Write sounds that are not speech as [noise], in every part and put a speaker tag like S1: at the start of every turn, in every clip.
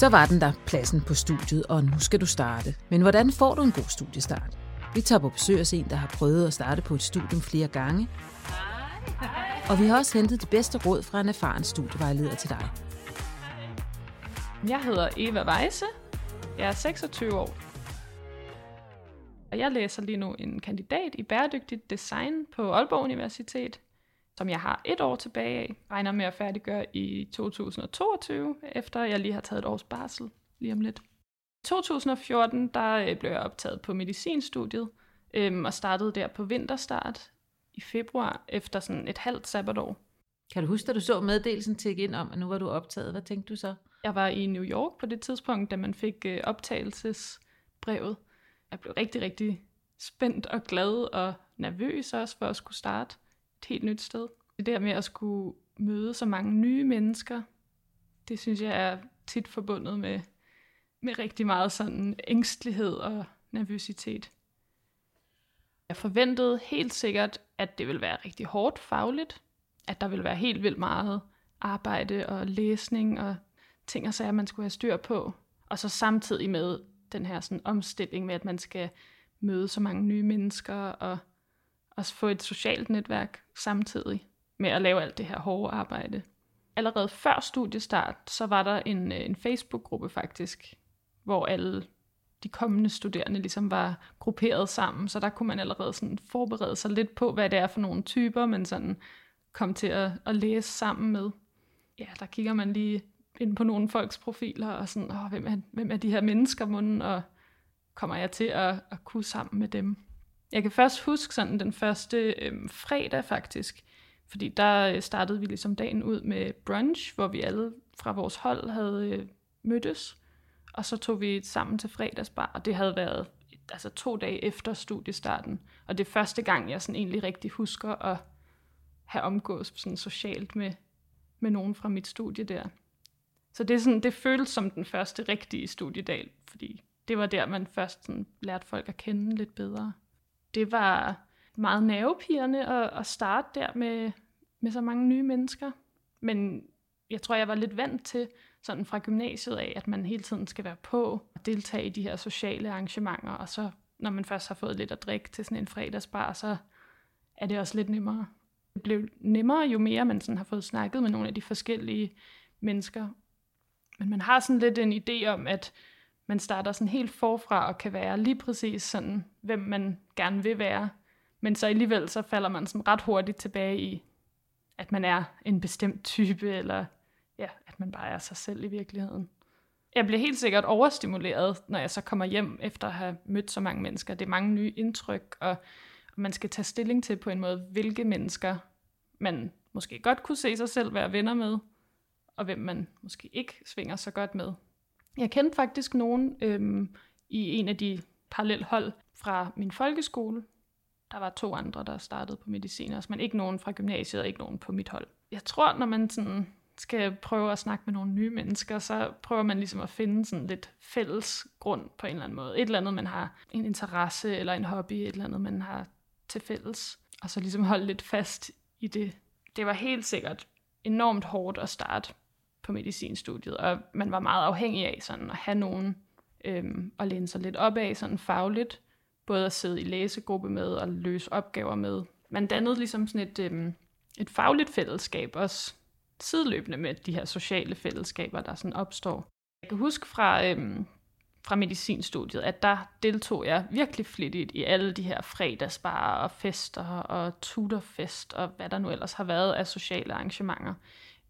S1: Så var den der, pladsen på studiet, og nu skal du starte. Men hvordan får du en god studiestart? Vi tager på besøg hos en, der har prøvet at starte på et studium flere gange. Og vi har også hentet det bedste råd fra en erfaren studievejleder til dig.
S2: Jeg hedder Eva Weise. Jeg er 26 år. Og jeg læser lige nu en kandidat i bæredygtigt design på Aalborg Universitet, som jeg har et år tilbage af. Regner med at færdiggøre i 2022, efter jeg lige har taget et års barsel lige om lidt. I 2014 der øh, blev jeg optaget på medicinstudiet øhm, og startede der på vinterstart i februar efter sådan et halvt sabbatår.
S1: Kan du huske, at du så meddelelsen tække ind om, at nu var du optaget? Hvad tænkte du så?
S2: Jeg var i New York på det tidspunkt, da man fik øh, optagelsesbrevet. Jeg blev rigtig, rigtig spændt og glad og nervøs også for at skulle starte helt nyt sted. Det der med at skulle møde så mange nye mennesker, det synes jeg er tit forbundet med, med rigtig meget sådan ængstelighed og nervøsitet. Jeg forventede helt sikkert, at det ville være rigtig hårdt fagligt, at der ville være helt vildt meget arbejde og læsning og ting og sager, man skulle have styr på. Og så samtidig med den her sådan omstilling med, at man skal møde så mange nye mennesker og også få et socialt netværk samtidig med at lave alt det her hårde arbejde. Allerede før studiestart, så var der en, øh, en Facebook-gruppe faktisk, hvor alle de kommende studerende ligesom var grupperet sammen, så der kunne man allerede sådan forberede sig lidt på, hvad det er for nogle typer, man sådan kom til at, at læse sammen med. Ja, der kigger man lige ind på nogle folks profiler, og sådan, åh, hvem, er, hvem er de her mennesker, munden, og kommer jeg til at, at kunne sammen med dem. Jeg kan først huske sådan den første øhm, fredag faktisk, fordi der øh, startede vi ligesom dagen ud med brunch, hvor vi alle fra vores hold havde øh, mødtes, og så tog vi sammen til fredagsbar, og det havde været altså to dage efter studiestarten, og det er første gang, jeg sådan egentlig rigtig husker at have omgås sådan socialt med, med nogen fra mit studie der. Så det, er sådan, det føles som den første rigtige studiedag, fordi det var der, man først sådan lærte folk at kende lidt bedre. Det var meget nervepirrende at, at starte der med, med så mange nye mennesker. Men jeg tror, jeg var lidt vant til sådan fra gymnasiet af, at man hele tiden skal være på og deltage i de her sociale arrangementer, og så når man først har fået lidt at drikke til sådan en fredagsbar, så er det også lidt nemmere. Det blev nemmere, jo mere man sådan har fået snakket med nogle af de forskellige mennesker. Men man har sådan lidt en idé om, at man starter sådan helt forfra og kan være lige præcis sådan, hvem man gerne vil være. Men så alligevel så falder man sådan ret hurtigt tilbage i, at man er en bestemt type, eller ja, at man bare er sig selv i virkeligheden. Jeg bliver helt sikkert overstimuleret, når jeg så kommer hjem efter at have mødt så mange mennesker. Det er mange nye indtryk, og man skal tage stilling til på en måde, hvilke mennesker man måske godt kunne se sig selv være venner med, og hvem man måske ikke svinger så godt med. Jeg kendte faktisk nogen øhm, i en af de parallelhold fra min folkeskole. Der var to andre, der startede på medicin også, men ikke nogen fra gymnasiet og ikke nogen på mit hold. Jeg tror, når man sådan skal prøve at snakke med nogle nye mennesker, så prøver man ligesom at finde sådan lidt fælles grund på en eller anden måde. Et eller andet, man har en interesse eller en hobby, et eller andet, man har til fælles. Og så ligesom holde lidt fast i det. Det var helt sikkert enormt hårdt at starte på medicinstudiet, og man var meget afhængig af sådan at have nogen øhm, at læne sig lidt op af sådan fagligt, både at sidde i læsegruppe med og løse opgaver med. Man dannede ligesom sådan et, øhm, et fagligt fællesskab også sideløbende med de her sociale fællesskaber, der sådan opstår. Jeg kan huske fra, øhm, fra medicinstudiet, at der deltog jeg virkelig flittigt i alle de her fredagsbarer og fester og tutorfest og hvad der nu ellers har været af sociale arrangementer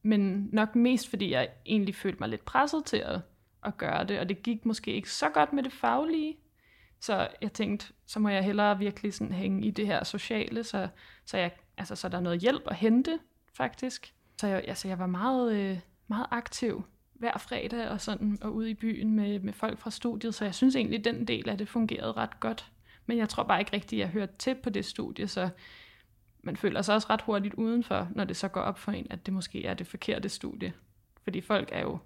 S2: men nok mest fordi jeg egentlig følte mig lidt presset til at, at gøre det, og det gik måske ikke så godt med det faglige, så jeg tænkte, så må jeg hellere virkelig sådan hænge i det her sociale, så, så, jeg, altså, så der er noget hjælp at hente, faktisk. Så jeg, altså, jeg var meget, øh, meget aktiv hver fredag og sådan og ude i byen med, med folk fra studiet, så jeg synes egentlig, at den del af det fungerede ret godt. Men jeg tror bare ikke rigtigt, at jeg hørte til på det studie, så man føler sig også ret hurtigt udenfor, når det så går op for en, at det måske er det forkerte studie. Fordi folk er jo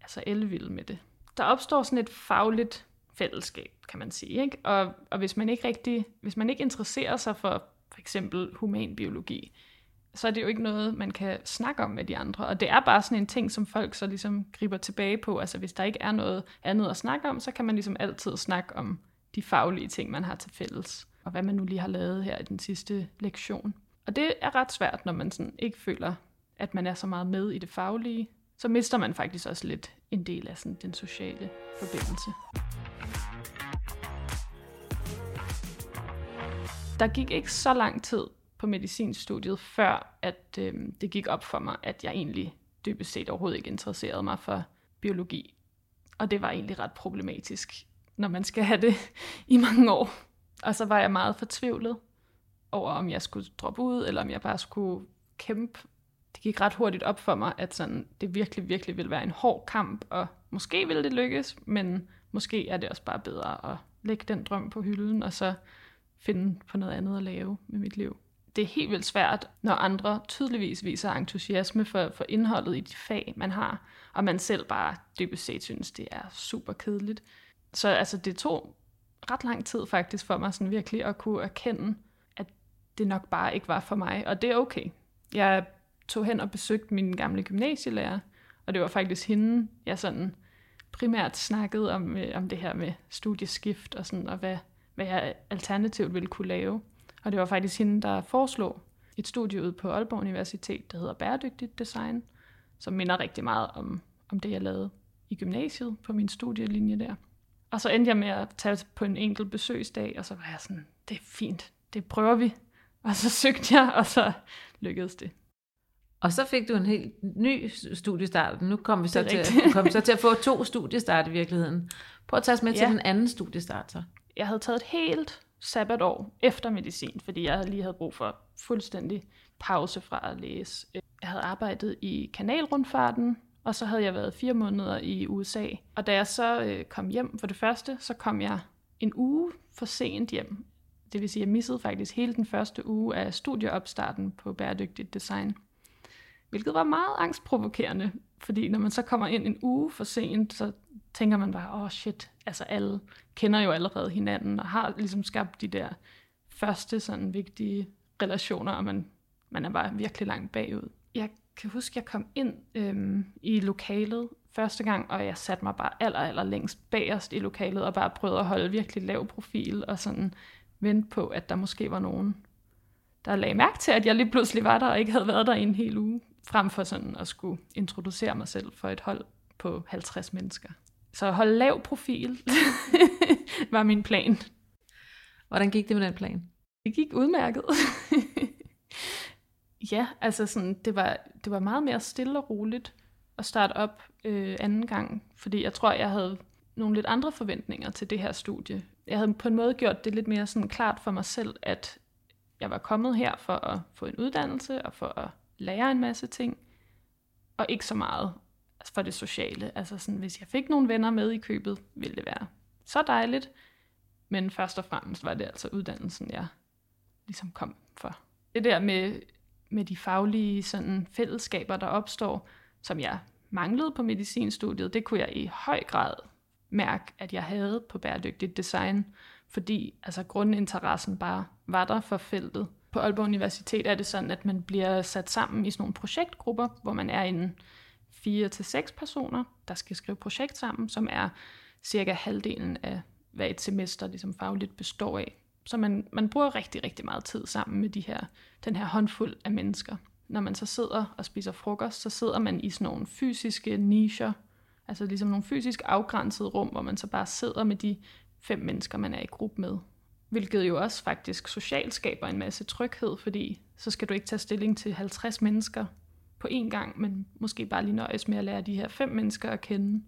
S2: altså elvilde med det. Der opstår sådan et fagligt fællesskab, kan man sige. Ikke? Og, og hvis man ikke rigtig, hvis man ikke interesserer sig for for eksempel humanbiologi, så er det jo ikke noget, man kan snakke om med de andre. Og det er bare sådan en ting, som folk så ligesom griber tilbage på. Altså hvis der ikke er noget andet at snakke om, så kan man ligesom altid snakke om de faglige ting, man har til fælles. Og hvad man nu lige har lavet her i den sidste lektion. Og det er ret svært, når man sådan ikke føler, at man er så meget med i det faglige. Så mister man faktisk også lidt en del af sådan den sociale forbindelse. Der gik ikke så lang tid på medicinstudiet, før at øh, det gik op for mig, at jeg egentlig dybest set overhovedet ikke interesserede mig for biologi. Og det var egentlig ret problematisk, når man skal have det [laughs] i mange år. Og så var jeg meget fortvivlet over, om jeg skulle droppe ud, eller om jeg bare skulle kæmpe. Det gik ret hurtigt op for mig, at sådan, det virkelig, virkelig ville være en hård kamp, og måske ville det lykkes, men måske er det også bare bedre at lægge den drøm på hylden, og så finde på noget andet at lave med mit liv. Det er helt vildt svært, når andre tydeligvis viser entusiasme for, for indholdet i de fag, man har, og man selv bare dybest set synes, det er super kedeligt. Så altså, det tog ret lang tid faktisk for mig sådan virkelig at kunne erkende, at det nok bare ikke var for mig, og det er okay. Jeg tog hen og besøgte min gamle gymnasielærer, og det var faktisk hende, jeg sådan primært snakkede om, øh, om det her med studieskift og sådan, og hvad, hvad jeg alternativt ville kunne lave. Og det var faktisk hende, der foreslog et studie ud på Aalborg Universitet, der hedder Bæredygtigt Design, som minder rigtig meget om, om det, jeg lavede i gymnasiet på min studielinje der. Og så endte jeg med at tage på en enkelt besøgsdag, og så var jeg sådan, det er fint, det prøver vi. Og så søgte jeg, og så lykkedes det.
S1: Og så fik du en helt ny studiestart. Nu kom vi så, til, kom så til at få to studiestart i virkeligheden. Prøv at tage os med ja. til den anden studiestart så.
S2: Jeg havde taget et helt sabbatår efter medicin, fordi jeg lige havde brug for fuldstændig pause fra at læse. Jeg havde arbejdet i kanalrundfarten, og så havde jeg været fire måneder i USA. Og da jeg så øh, kom hjem for det første, så kom jeg en uge for sent hjem. Det vil sige, at jeg missede faktisk hele den første uge af studieopstarten på bæredygtigt design. Hvilket var meget angstprovokerende, fordi når man så kommer ind en uge for sent, så tænker man bare, åh oh shit, altså alle kender jo allerede hinanden, og har ligesom skabt de der første sådan vigtige relationer, og man, man er bare virkelig langt bagud. Jeg kan huske, jeg kom ind øhm, i lokalet første gang, og jeg satte mig bare aller, aller længst bagerst i lokalet, og bare prøvede at holde virkelig lav profil, og sådan vente på, at der måske var nogen, der lagde mærke til, at jeg lige pludselig var der, og ikke havde været der i en hel uge, frem for sådan at skulle introducere mig selv for et hold på 50 mennesker. Så at holde lav profil [laughs] var min plan.
S1: Hvordan gik det med den plan?
S2: Det gik udmærket. [laughs] ja, altså sådan, det var, det var meget mere stille og roligt at starte op øh, anden gang, fordi jeg tror, jeg havde nogle lidt andre forventninger til det her studie. Jeg havde på en måde gjort det lidt mere sådan klart for mig selv, at jeg var kommet her for at få en uddannelse og for at lære en masse ting, og ikke så meget for det sociale. Altså sådan, hvis jeg fik nogle venner med i købet, ville det være så dejligt, men først og fremmest var det altså uddannelsen, jeg ligesom kom for. Det der med, med de faglige sådan, fællesskaber, der opstår, som jeg manglede på medicinstudiet, det kunne jeg i høj grad mærke, at jeg havde på bæredygtigt design, fordi altså, grundinteressen bare var der for feltet. På Aalborg Universitet er det sådan, at man bliver sat sammen i sådan nogle projektgrupper, hvor man er en fire til seks personer, der skal skrive projekt sammen, som er cirka halvdelen af, hvad et semester ligesom fagligt består af. Så man, man bruger rigtig, rigtig meget tid sammen med de her, den her håndfuld af mennesker. Når man så sidder og spiser frokost, så sidder man i sådan nogle fysiske nicher, altså ligesom nogle fysisk afgrænsede rum, hvor man så bare sidder med de fem mennesker, man er i gruppe med. Hvilket jo også faktisk socialt skaber en masse tryghed, fordi så skal du ikke tage stilling til 50 mennesker på én gang, men måske bare lige nøjes med at lære de her fem mennesker at kende,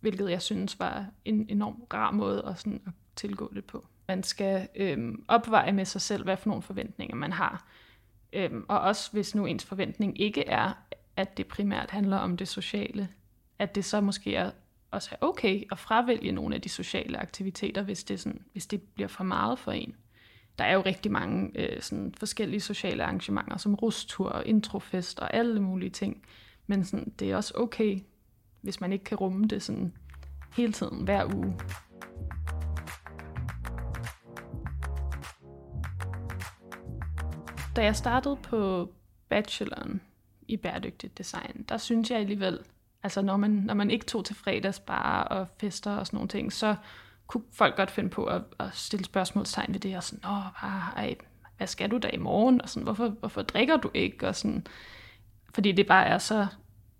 S2: hvilket jeg synes var en enorm rar måde at, sådan at tilgå det på. Man skal øhm, opveje med sig selv, hvad for nogle forventninger man har. Øhm, og også hvis nu ens forventning ikke er, at det primært handler om det sociale, at det så måske er også er okay at fravælge nogle af de sociale aktiviteter, hvis det, sådan, hvis det bliver for meget for en. Der er jo rigtig mange øh, sådan forskellige sociale arrangementer, som rustur og introfest og alle mulige ting. Men sådan, det er også okay, hvis man ikke kan rumme det sådan hele tiden, hver uge. Da jeg startede på bacheloren i bæredygtigt design, der synes jeg alligevel, altså når man, når man ikke tog til fredagsbar og fester og sådan nogle ting, så kunne folk godt finde på at, at stille spørgsmålstegn ved det, og sådan, åh, ej, hvad skal du da i morgen, og sådan, hvorfor, hvorfor drikker du ikke, og sådan, fordi det bare er så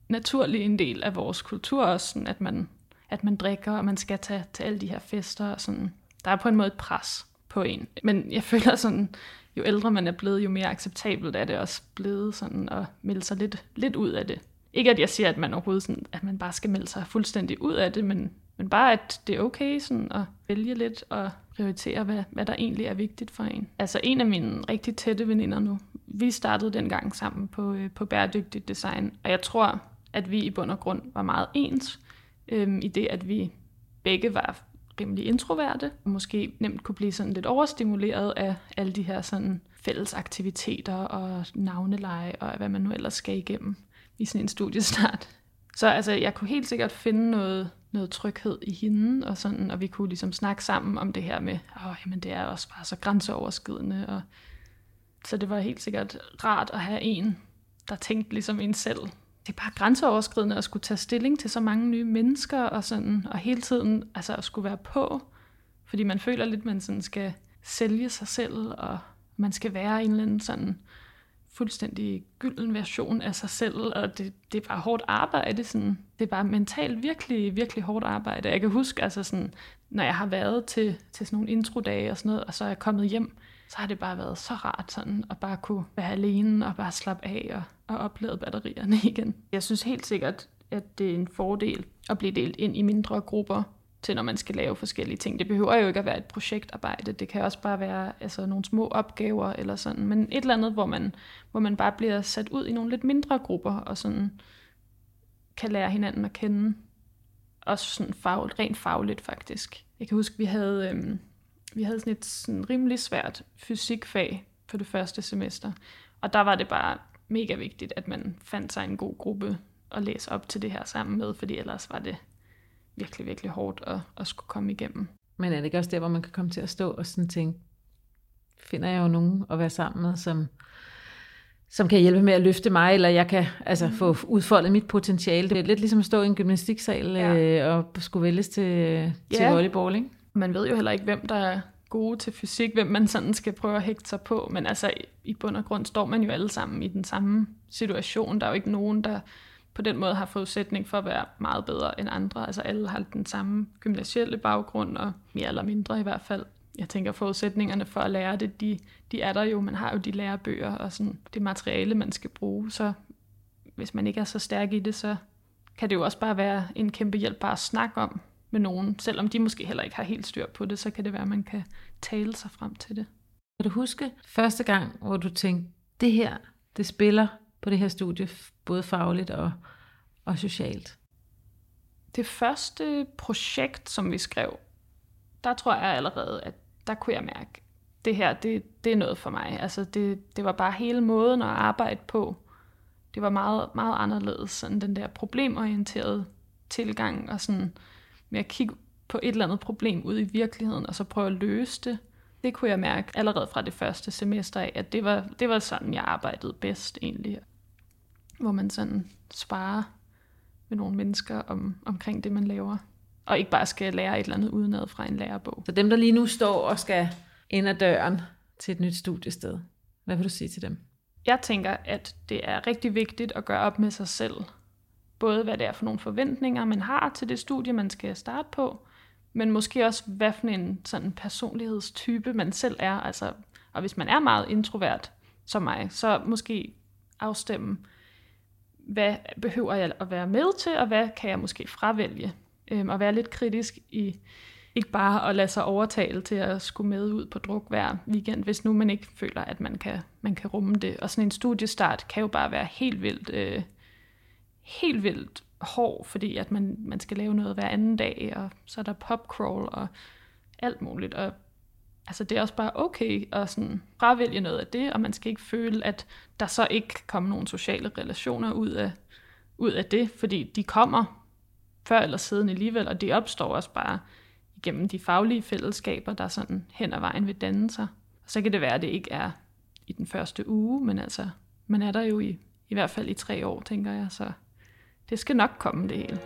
S2: naturlig en del af vores kultur også, sådan, at man, at man drikker, og man skal tage til alle de her fester, og sådan, der er på en måde et pres på en. Men jeg [laughs] føler sådan, jo ældre man er blevet, jo mere acceptabelt er det også blevet sådan at melde sig lidt, lidt ud af det. Ikke at jeg siger, at man overhovedet sådan, at man bare skal melde sig fuldstændig ud af det, men, men bare at det er okay sådan at vælge lidt og prioritere, hvad, hvad der egentlig er vigtigt for en. Altså en af mine rigtig tætte veninder nu, vi startede dengang sammen på, øh, på bæredygtigt design, og jeg tror, at vi i bund og grund var meget ens, øhm, i det, at vi begge var rimelig introverte, og måske nemt kunne blive sådan lidt overstimuleret af alle de her sådan fælles aktiviteter og navneleje og hvad man nu ellers skal igennem i sådan en studiestart. Så altså, jeg kunne helt sikkert finde noget, noget tryghed i hende, og, sådan, og vi kunne ligesom snakke sammen om det her med, åh, jamen det er også bare så grænseoverskridende. Og, så det var helt sikkert rart at have en, der tænkte ligesom en selv, det er bare grænseoverskridende at skulle tage stilling til så mange nye mennesker, og, sådan, og hele tiden altså at skulle være på, fordi man føler lidt, at man sådan skal sælge sig selv, og man skal være en eller anden sådan fuldstændig gylden version af sig selv, og det, det er bare hårdt arbejde. Sådan. Det er bare mentalt virkelig, virkelig hårdt arbejde. Jeg kan huske, altså sådan, når jeg har været til, til sådan nogle introdage og sådan noget, og så er jeg kommet hjem, så har det bare været så rart sådan, at bare kunne være alene og bare slappe af og, og opleve batterierne [laughs] igen. Jeg synes helt sikkert, at det er en fordel at blive delt ind i mindre grupper, til når man skal lave forskellige ting. Det behøver jo ikke at være et projektarbejde. Det kan også bare være altså, nogle små opgaver eller sådan. Men et eller andet, hvor man, hvor man bare bliver sat ud i nogle lidt mindre grupper og sådan kan lære hinanden at kende. Også sådan fagligt, rent fagligt faktisk. Jeg kan huske, vi havde øhm, vi havde sådan et sådan rimelig svært fysikfag på det første semester. Og der var det bare mega vigtigt, at man fandt sig en god gruppe at læse op til det her sammen med, fordi ellers var det virkelig, virkelig hårdt at, at skulle komme igennem.
S1: Men er det ikke også der, hvor man kan komme til at stå og sådan tænke, finder jeg jo nogen at være sammen med, som, som kan hjælpe med at løfte mig, eller jeg kan altså, få mm. udfoldet mit potentiale. Det er lidt ligesom at stå i en gymnastiksal ja. øh, og skulle vælges til, til ja. volleyball, ikke?
S2: Man ved jo heller ikke, hvem der er gode til fysik, hvem man sådan skal prøve at hægte sig på, men altså i bund og grund står man jo alle sammen i den samme situation. Der er jo ikke nogen, der på den måde har forudsætning for at være meget bedre end andre. Altså alle har den samme gymnasielle baggrund, og mere eller mindre i hvert fald. Jeg tænker, forudsætningerne for at lære det, de, de er der jo. Man har jo de lærebøger og sådan det materiale, man skal bruge. Så hvis man ikke er så stærk i det, så kan det jo også bare være en kæmpe hjælp bare at snakke om, med nogen, selvom de måske heller ikke har helt styr på det, så kan det være, at man kan tale sig frem til det.
S1: Kan du huske første gang, hvor du tænkte, det her, det spiller på det her studie, både fagligt og, og socialt?
S2: Det første projekt, som vi skrev, der tror jeg allerede, at der kunne jeg mærke, det her, det, det er noget for mig. Altså det, det var bare hele måden at arbejde på. Det var meget, meget anderledes, sådan den der problemorienterede tilgang, og sådan, med at kigge på et eller andet problem ude i virkeligheden, og så prøve at løse det. Det kunne jeg mærke allerede fra det første semester af, at det var, det var sådan, jeg arbejdede bedst egentlig. Hvor man sådan sparer med nogle mennesker om, omkring det, man laver. Og ikke bare skal lære et eller andet udenad fra en lærebog.
S1: Så dem, der lige nu står og skal ind ad døren til et nyt studiested, hvad vil du sige til dem?
S2: Jeg tænker, at det er rigtig vigtigt at gøre op med sig selv, både hvad det er for nogle forventninger, man har til det studie, man skal starte på, men måske også, hvad for en sådan personlighedstype man selv er. Altså, og hvis man er meget introvert, som mig, så måske afstemme, hvad behøver jeg at være med til, og hvad kan jeg måske fravælge. Øhm, og være lidt kritisk i ikke bare at lade sig overtale til at skulle med ud på druk hver weekend, hvis nu man ikke føler, at man kan, man kan rumme det. Og sådan en studiestart kan jo bare være helt vildt øh, helt vildt hård, fordi at man, man skal lave noget hver anden dag, og så er der popcrawl og alt muligt. Og altså, det er også bare okay at sådan fravælge noget af det, og man skal ikke føle, at der så ikke kan komme nogle sociale relationer ud af, ud af det, fordi de kommer før eller siden alligevel, og de opstår også bare igennem de faglige fællesskaber, der sådan hen ad vejen vil danne sig. Og så kan det være, at det ikke er i den første uge, men altså Man er der jo i, i hvert fald i tre år, tænker jeg, så det skal nok komme det hele.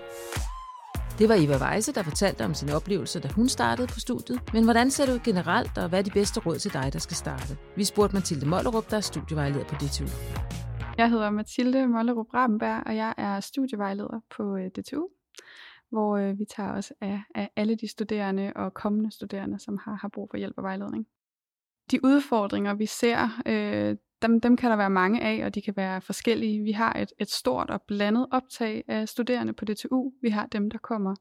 S1: Det var Eva Weise, der fortalte om sine oplevelser, da hun startede på studiet. Men hvordan ser det ud generelt, og hvad er de bedste råd til dig, der skal starte? Vi spurgte Mathilde Mollerup, der er studievejleder på DTU.
S3: Jeg hedder Mathilde Mollerup Rabenberg, og jeg er studievejleder på øh, DTU, hvor øh, vi tager os af, af alle de studerende og kommende studerende, som har, har brug for hjælp og vejledning. De udfordringer, vi ser, øh, dem, dem kan der være mange af, og de kan være forskellige. Vi har et, et stort og blandet optag af studerende på DTU. Vi har dem, der kommer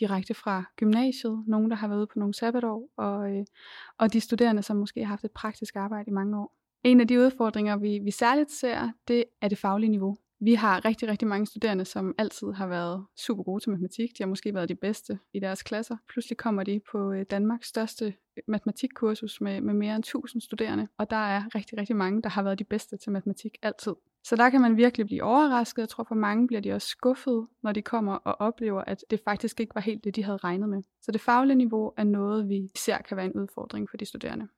S3: direkte fra gymnasiet, nogen, der har været ude på nogle sabbatår, og, øh, og de studerende, som måske har haft et praktisk arbejde i mange år. En af de udfordringer, vi, vi særligt ser, det er det faglige niveau. Vi har rigtig, rigtig mange studerende, som altid har været super gode til matematik. De har måske været de bedste i deres klasser. Pludselig kommer de på øh, Danmarks største øh, matematikkursus med, med mere end 1000 studerende, og der er rigtig, rigtig mange, der har været de bedste til matematik altid. Så der kan man virkelig blive overrasket. Jeg tror for mange bliver de også skuffet, når de kommer og oplever, at det faktisk ikke var helt det, de havde regnet med. Så det faglige niveau er noget, vi ser kan være en udfordring for de studerende.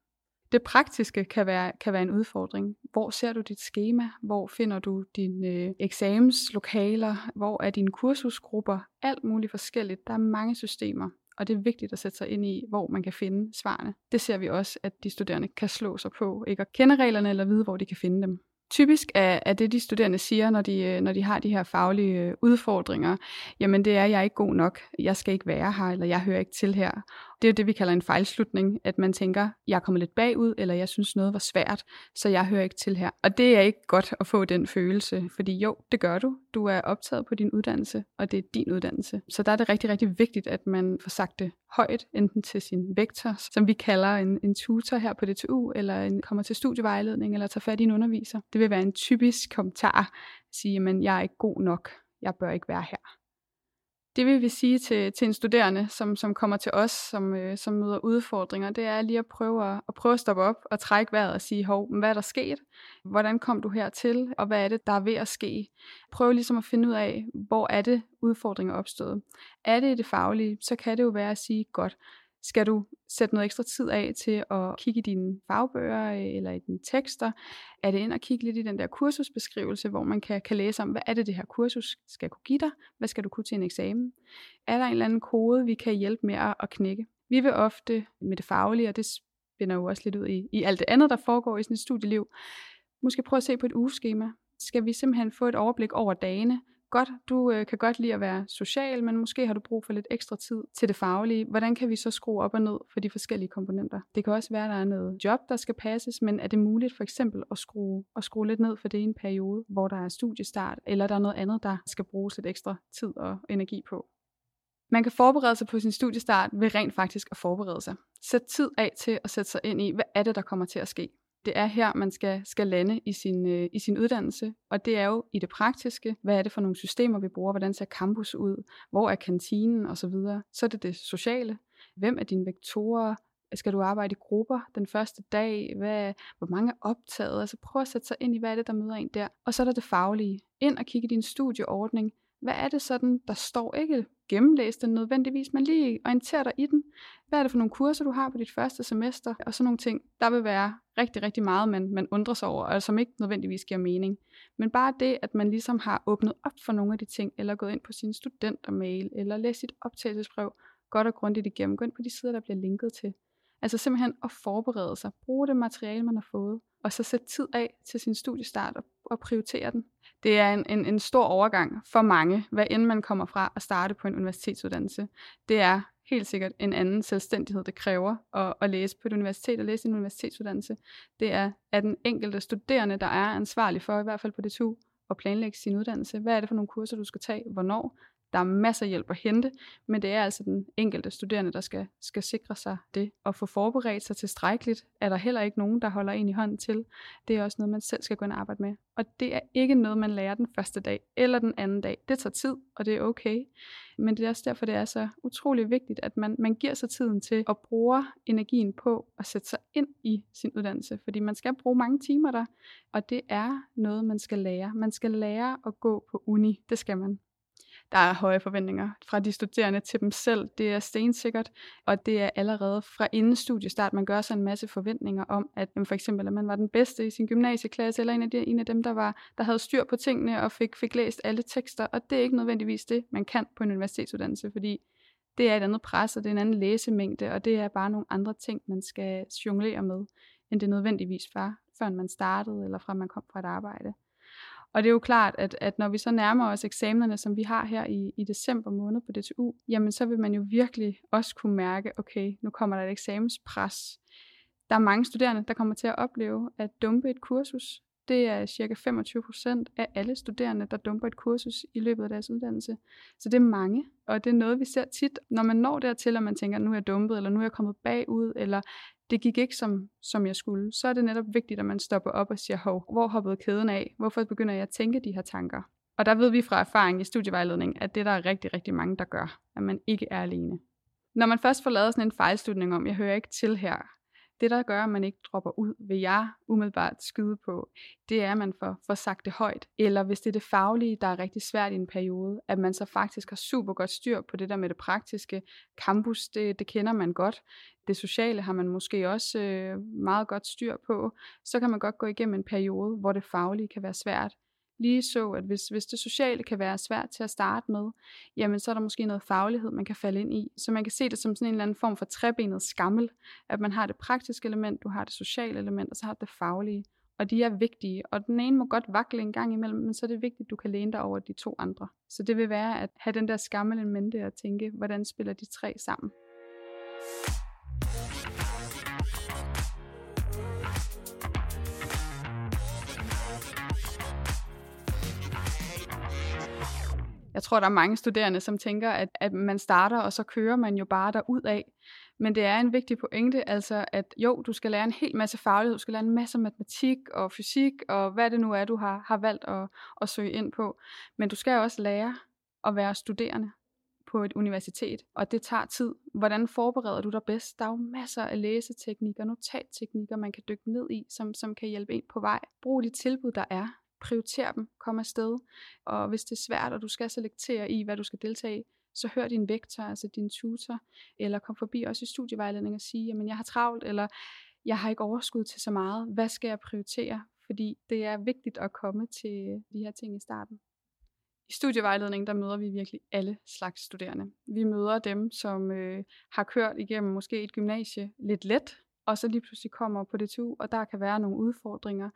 S3: Det praktiske kan være, kan være en udfordring. Hvor ser du dit schema? Hvor finder du dine øh, eksamenslokaler? Hvor er dine kursusgrupper? Alt muligt forskelligt. Der er mange systemer, og det er vigtigt at sætte sig ind i, hvor man kan finde svarene. Det ser vi også, at de studerende kan slå sig på, ikke at kende reglerne eller vide, hvor de kan finde dem. Typisk er, er det, de studerende siger, når de, øh, når de har de her faglige øh, udfordringer, jamen det er, jeg er ikke god nok, jeg skal ikke være her, eller jeg hører ikke til her. Det er det, vi kalder en fejlslutning, at man tænker, jeg er kommet lidt bagud, eller jeg synes noget var svært, så jeg hører ikke til her. Og det er ikke godt at få den følelse, fordi jo, det gør du. Du er optaget på din uddannelse, og det er din uddannelse. Så der er det rigtig, rigtig vigtigt, at man får sagt det højt, enten til sin vektor, som vi kalder en, en tutor her på DTU, eller en, kommer til studievejledning, eller tager fat i en underviser. Det vil være en typisk kommentar, at sige, at jeg er ikke god nok, jeg bør ikke være her. Det vil vi sige til, til en studerende, som, som kommer til os, som, øh, som møder udfordringer, det er lige at prøve at, at prøve at stoppe op og trække vejret og sige, hov, hvad er der sket? Hvordan kom du hertil? Og hvad er det, der er ved at ske? Prøv ligesom at finde ud af, hvor er det udfordringer opstået. Er det i det faglige, så kan det jo være at sige, godt, skal du sætte noget ekstra tid af til at kigge i dine fagbøger øh, eller i dine tekster? Er det ind og kigge lidt i den der kursusbeskrivelse, hvor man kan, kan læse om, hvad er det, det her kursus skal kunne give dig? Hvad skal du kunne til en eksamen? Er der en eller anden kode, vi kan hjælpe med at, at knække? Vi vil ofte med det faglige, og det spænder jo også lidt ud i, i alt det andet, der foregår i sådan et studieliv, måske prøve at se på et ugeskema. Skal vi simpelthen få et overblik over dagene? Godt, du øh, kan godt lide at være social, men måske har du brug for lidt ekstra tid til det faglige. Hvordan kan vi så skrue op og ned for de forskellige komponenter? Det kan også være, at der er noget job, der skal passes, men er det muligt for eksempel at skrue, at skrue lidt ned for det i en periode, hvor der er studiestart, eller der er noget andet, der skal bruges lidt ekstra tid og energi på? Man kan forberede sig på sin studiestart ved rent faktisk at forberede sig. Sæt tid af til at sætte sig ind i, hvad er det, der kommer til at ske det er her, man skal, skal lande i sin, øh, i sin uddannelse, og det er jo i det praktiske, hvad er det for nogle systemer, vi bruger, hvordan ser campus ud, hvor er kantinen osv. Så, så er det det sociale. Hvem er dine vektorer? Skal du arbejde i grupper den første dag? Hvad, hvor mange er optaget? Altså prøv at sætte sig ind i, hvad er det, der møder en der. Og så er der det faglige. Ind og kigge i din studieordning. Hvad er det sådan, der står ikke gennemlæse den nødvendigvis, men lige orientere dig i den. Hvad er det for nogle kurser, du har på dit første semester? Og sådan nogle ting. Der vil være rigtig, rigtig meget, man, man undrer sig over, og som ikke nødvendigvis giver mening. Men bare det, at man ligesom har åbnet op for nogle af de ting, eller gået ind på sin studentermail, eller læst sit optagelsesbrev, godt og grundigt igennem. Gå ind på de sider, der bliver linket til. Altså simpelthen at forberede sig, bruge det materiale, man har fået, og så sætte tid af til sin studiestart og, og prioritere den. Det er en, en, en stor overgang for mange, hvad end man kommer fra at starte på en universitetsuddannelse. Det er helt sikkert en anden selvstændighed, det kræver at, at læse på et universitet og læse en universitetsuddannelse. Det er, at den enkelte studerende, der er ansvarlig for, i hvert fald på DTU, at planlægge sin uddannelse. Hvad er det for nogle kurser, du skal tage? Hvornår? Der er masser af hjælp at hente, men det er altså den enkelte studerende, der skal, skal sikre sig det. Og få forberedt sig tilstrækkeligt, er der heller ikke nogen, der holder en i hånden til. Det er også noget, man selv skal gå ind og arbejde med. Og det er ikke noget, man lærer den første dag eller den anden dag. Det tager tid, og det er okay. Men det er også derfor, det er så utrolig vigtigt, at man, man giver sig tiden til at bruge energien på at sætte sig ind i sin uddannelse. Fordi man skal bruge mange timer der, og det er noget, man skal lære. Man skal lære at gå på uni. Det skal man. Der er høje forventninger fra de studerende til dem selv. Det er stensikkert, og det er allerede fra inden studiestart. Man gør sig en masse forventninger om, at jamen, for eksempel, at man var den bedste i sin gymnasieklasse, eller en af, de, en af dem, der, var, der havde styr på tingene og fik, fik læst alle tekster. Og det er ikke nødvendigvis det, man kan på en universitetsuddannelse, fordi det er et andet pres, og det er en anden læsemængde, og det er bare nogle andre ting, man skal jonglere med, end det nødvendigvis var, før man startede, eller fra man kom fra et arbejde. Og det er jo klart, at, at når vi så nærmer os eksamenerne, som vi har her i, i december måned på DTU, jamen så vil man jo virkelig også kunne mærke, okay, nu kommer der et eksamenspres. Der er mange studerende, der kommer til at opleve at dumpe et kursus. Det er cirka 25 procent af alle studerende, der dumper et kursus i løbet af deres uddannelse. Så det er mange, og det er noget, vi ser tit, når man når dertil, og man tænker, nu er jeg dumpet, eller nu er jeg kommet bagud, eller det gik ikke som, som jeg skulle, så er det netop vigtigt, at man stopper op og siger, hov, hvor hoppede kæden af? Hvorfor begynder jeg at tænke de her tanker? Og der ved vi fra erfaring i studievejledning, at det der er rigtig, rigtig mange, der gør, at man ikke er alene. Når man først får lavet sådan en fejlslutning om, jeg hører ikke til her, det, der gør, at man ikke dropper ud, vil jeg umiddelbart skyde på, det er, at man får, får sagt det højt. Eller hvis det er det faglige, der er rigtig svært i en periode, at man så faktisk har super godt styr på det der med det praktiske. Campus, det, det kender man godt. Det sociale har man måske også øh, meget godt styr på. Så kan man godt gå igennem en periode, hvor det faglige kan være svært. Lige så, at hvis, hvis det sociale kan være svært til at starte med, jamen så er der måske noget faglighed, man kan falde ind i. Så man kan se det som sådan en eller anden form for trebenet skammel, at man har det praktiske element, du har det sociale element, og så har det faglige. Og de er vigtige, og den ene må godt vakle en gang imellem, men så er det vigtigt, at du kan læne dig over de to andre. Så det vil være at have den der skammel en mente og tænke, hvordan spiller de tre sammen. Jeg tror, der er mange studerende, som tænker, at, at man starter, og så kører man jo bare derud af. Men det er en vigtig pointe, altså at jo, du skal lære en hel masse faglighed, du skal lære en masse matematik og fysik, og hvad det nu er, du har, har valgt at, at søge ind på. Men du skal også lære at være studerende på et universitet, og det tager tid. Hvordan forbereder du dig bedst? Der er jo masser af læseteknikker, notatteknikker, man kan dykke ned i, som, som kan hjælpe en på vej. Brug de tilbud, der er prioritere dem, kom afsted. Og hvis det er svært, og du skal selektere i, hvad du skal deltage i, så hør din vektor, altså din tutor, eller kom forbi også i studievejledning og sige, jamen jeg har travlt, eller jeg har ikke overskud til så meget. Hvad skal jeg prioritere? Fordi det er vigtigt at komme til de her ting i starten. I studievejledningen, der møder vi virkelig alle slags studerende. Vi møder dem, som øh, har kørt igennem måske et gymnasie lidt let, og så lige pludselig kommer på DTU, og der kan være nogle udfordringer,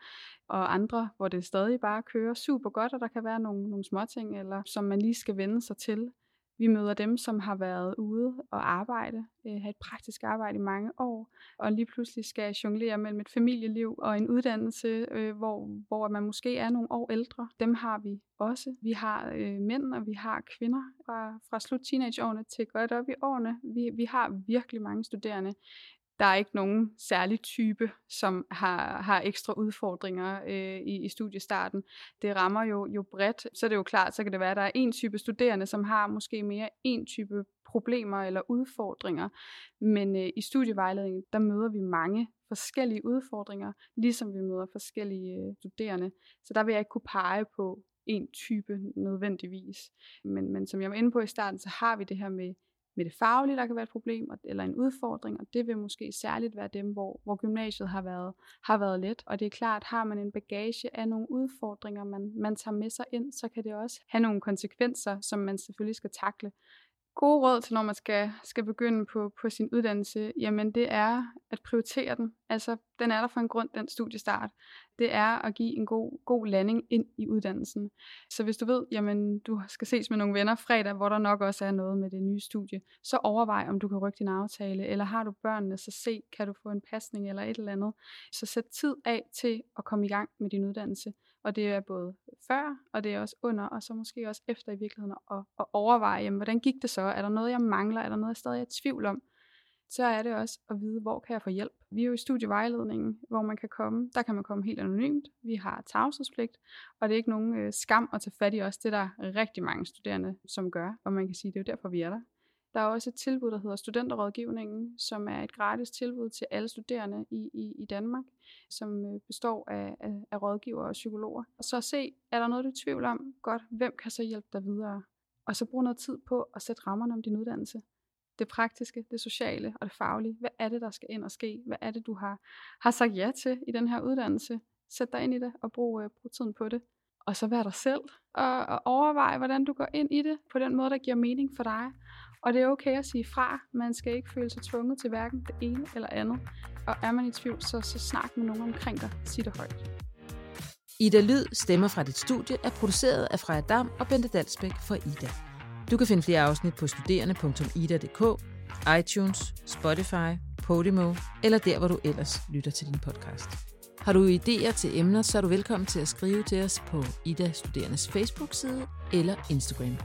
S3: og andre, hvor det stadig bare kører super godt, og der kan være nogle, nogle småting, eller som man lige skal vende sig til. Vi møder dem, som har været ude og arbejde, øh, have et praktisk arbejde i mange år, og lige pludselig skal jonglere mellem et familieliv og en uddannelse, øh, hvor, hvor man måske er nogle år ældre. Dem har vi også. Vi har øh, mænd, og vi har kvinder fra, fra slut teenageårene til godt op i årene. Vi, vi har virkelig mange studerende der er ikke nogen særlig type, som har, har ekstra udfordringer øh, i, i studiestarten. Det rammer jo, jo bredt, så det er jo klart, så kan det være, at der er en type studerende, som har måske mere en type problemer eller udfordringer. Men øh, i studievejledningen, der møder vi mange forskellige udfordringer, ligesom vi møder forskellige øh, studerende. Så der vil jeg ikke kunne pege på en type nødvendigvis. Men, men som jeg var inde på i starten, så har vi det her med med det faglige, der kan være et problem, eller en udfordring, og det vil måske særligt være dem, hvor, hvor gymnasiet har været, har været let. Og det er klart, har man en bagage af nogle udfordringer, man, man tager med sig ind, så kan det også have nogle konsekvenser, som man selvfølgelig skal takle gode råd til, når man skal, skal begynde på, på sin uddannelse, jamen det er at prioritere den. Altså, den er der for en grund, den studiestart. Det er at give en god, god landing ind i uddannelsen. Så hvis du ved, jamen du skal ses med nogle venner fredag, hvor der nok også er noget med det nye studie, så overvej, om du kan rykke din aftale, eller har du børnene, så se, kan du få en pasning eller et eller andet. Så sæt tid af til at komme i gang med din uddannelse. Og det er både før, og det er også under, og så måske også efter i virkeligheden at, at overveje, jamen, hvordan gik det så? Er der noget, jeg mangler? Er der noget, jeg stadig er i tvivl om? Så er det også at vide, hvor kan jeg få hjælp? Vi er jo i studievejledningen, hvor man kan komme. Der kan man komme helt anonymt. Vi har tavshedspligt, og det er ikke nogen øh, skam at tage fat i os. Det er der rigtig mange studerende, som gør, og man kan sige, det er jo derfor, vi er der. Der er også et tilbud, der hedder Studenterrådgivningen, som er et gratis tilbud til alle studerende i, i, i Danmark, som øh, består af, af, af rådgivere og psykologer. Og så se, er der noget, du er i tvivl om? Godt, hvem kan så hjælpe dig videre? Og så brug noget tid på at sætte rammerne om din uddannelse. Det praktiske, det sociale og det faglige. Hvad er det, der skal ind og ske? Hvad er det, du har, har sagt ja til i den her uddannelse? Sæt dig ind i det og brug, øh, brug tiden på det. Og så vær dig selv og, og overvej, hvordan du går ind i det på den måde, der giver mening for dig. Og det er okay at sige fra. Man skal ikke føle sig tvunget til hverken det ene eller andet. Og er man i tvivl, så, så snak med nogen omkring dig. Sig det højt.
S1: Ida Lyd, stemmer fra dit studie, er produceret af Freja Dam og Bente Dalsbæk for Ida. Du kan finde flere afsnit på studerende.ida.dk, iTunes, Spotify, Podimo eller der, hvor du ellers lytter til din podcast. Har du idéer til emner, så er du velkommen til at skrive til os på Ida Studerendes Facebook-side eller Instagram.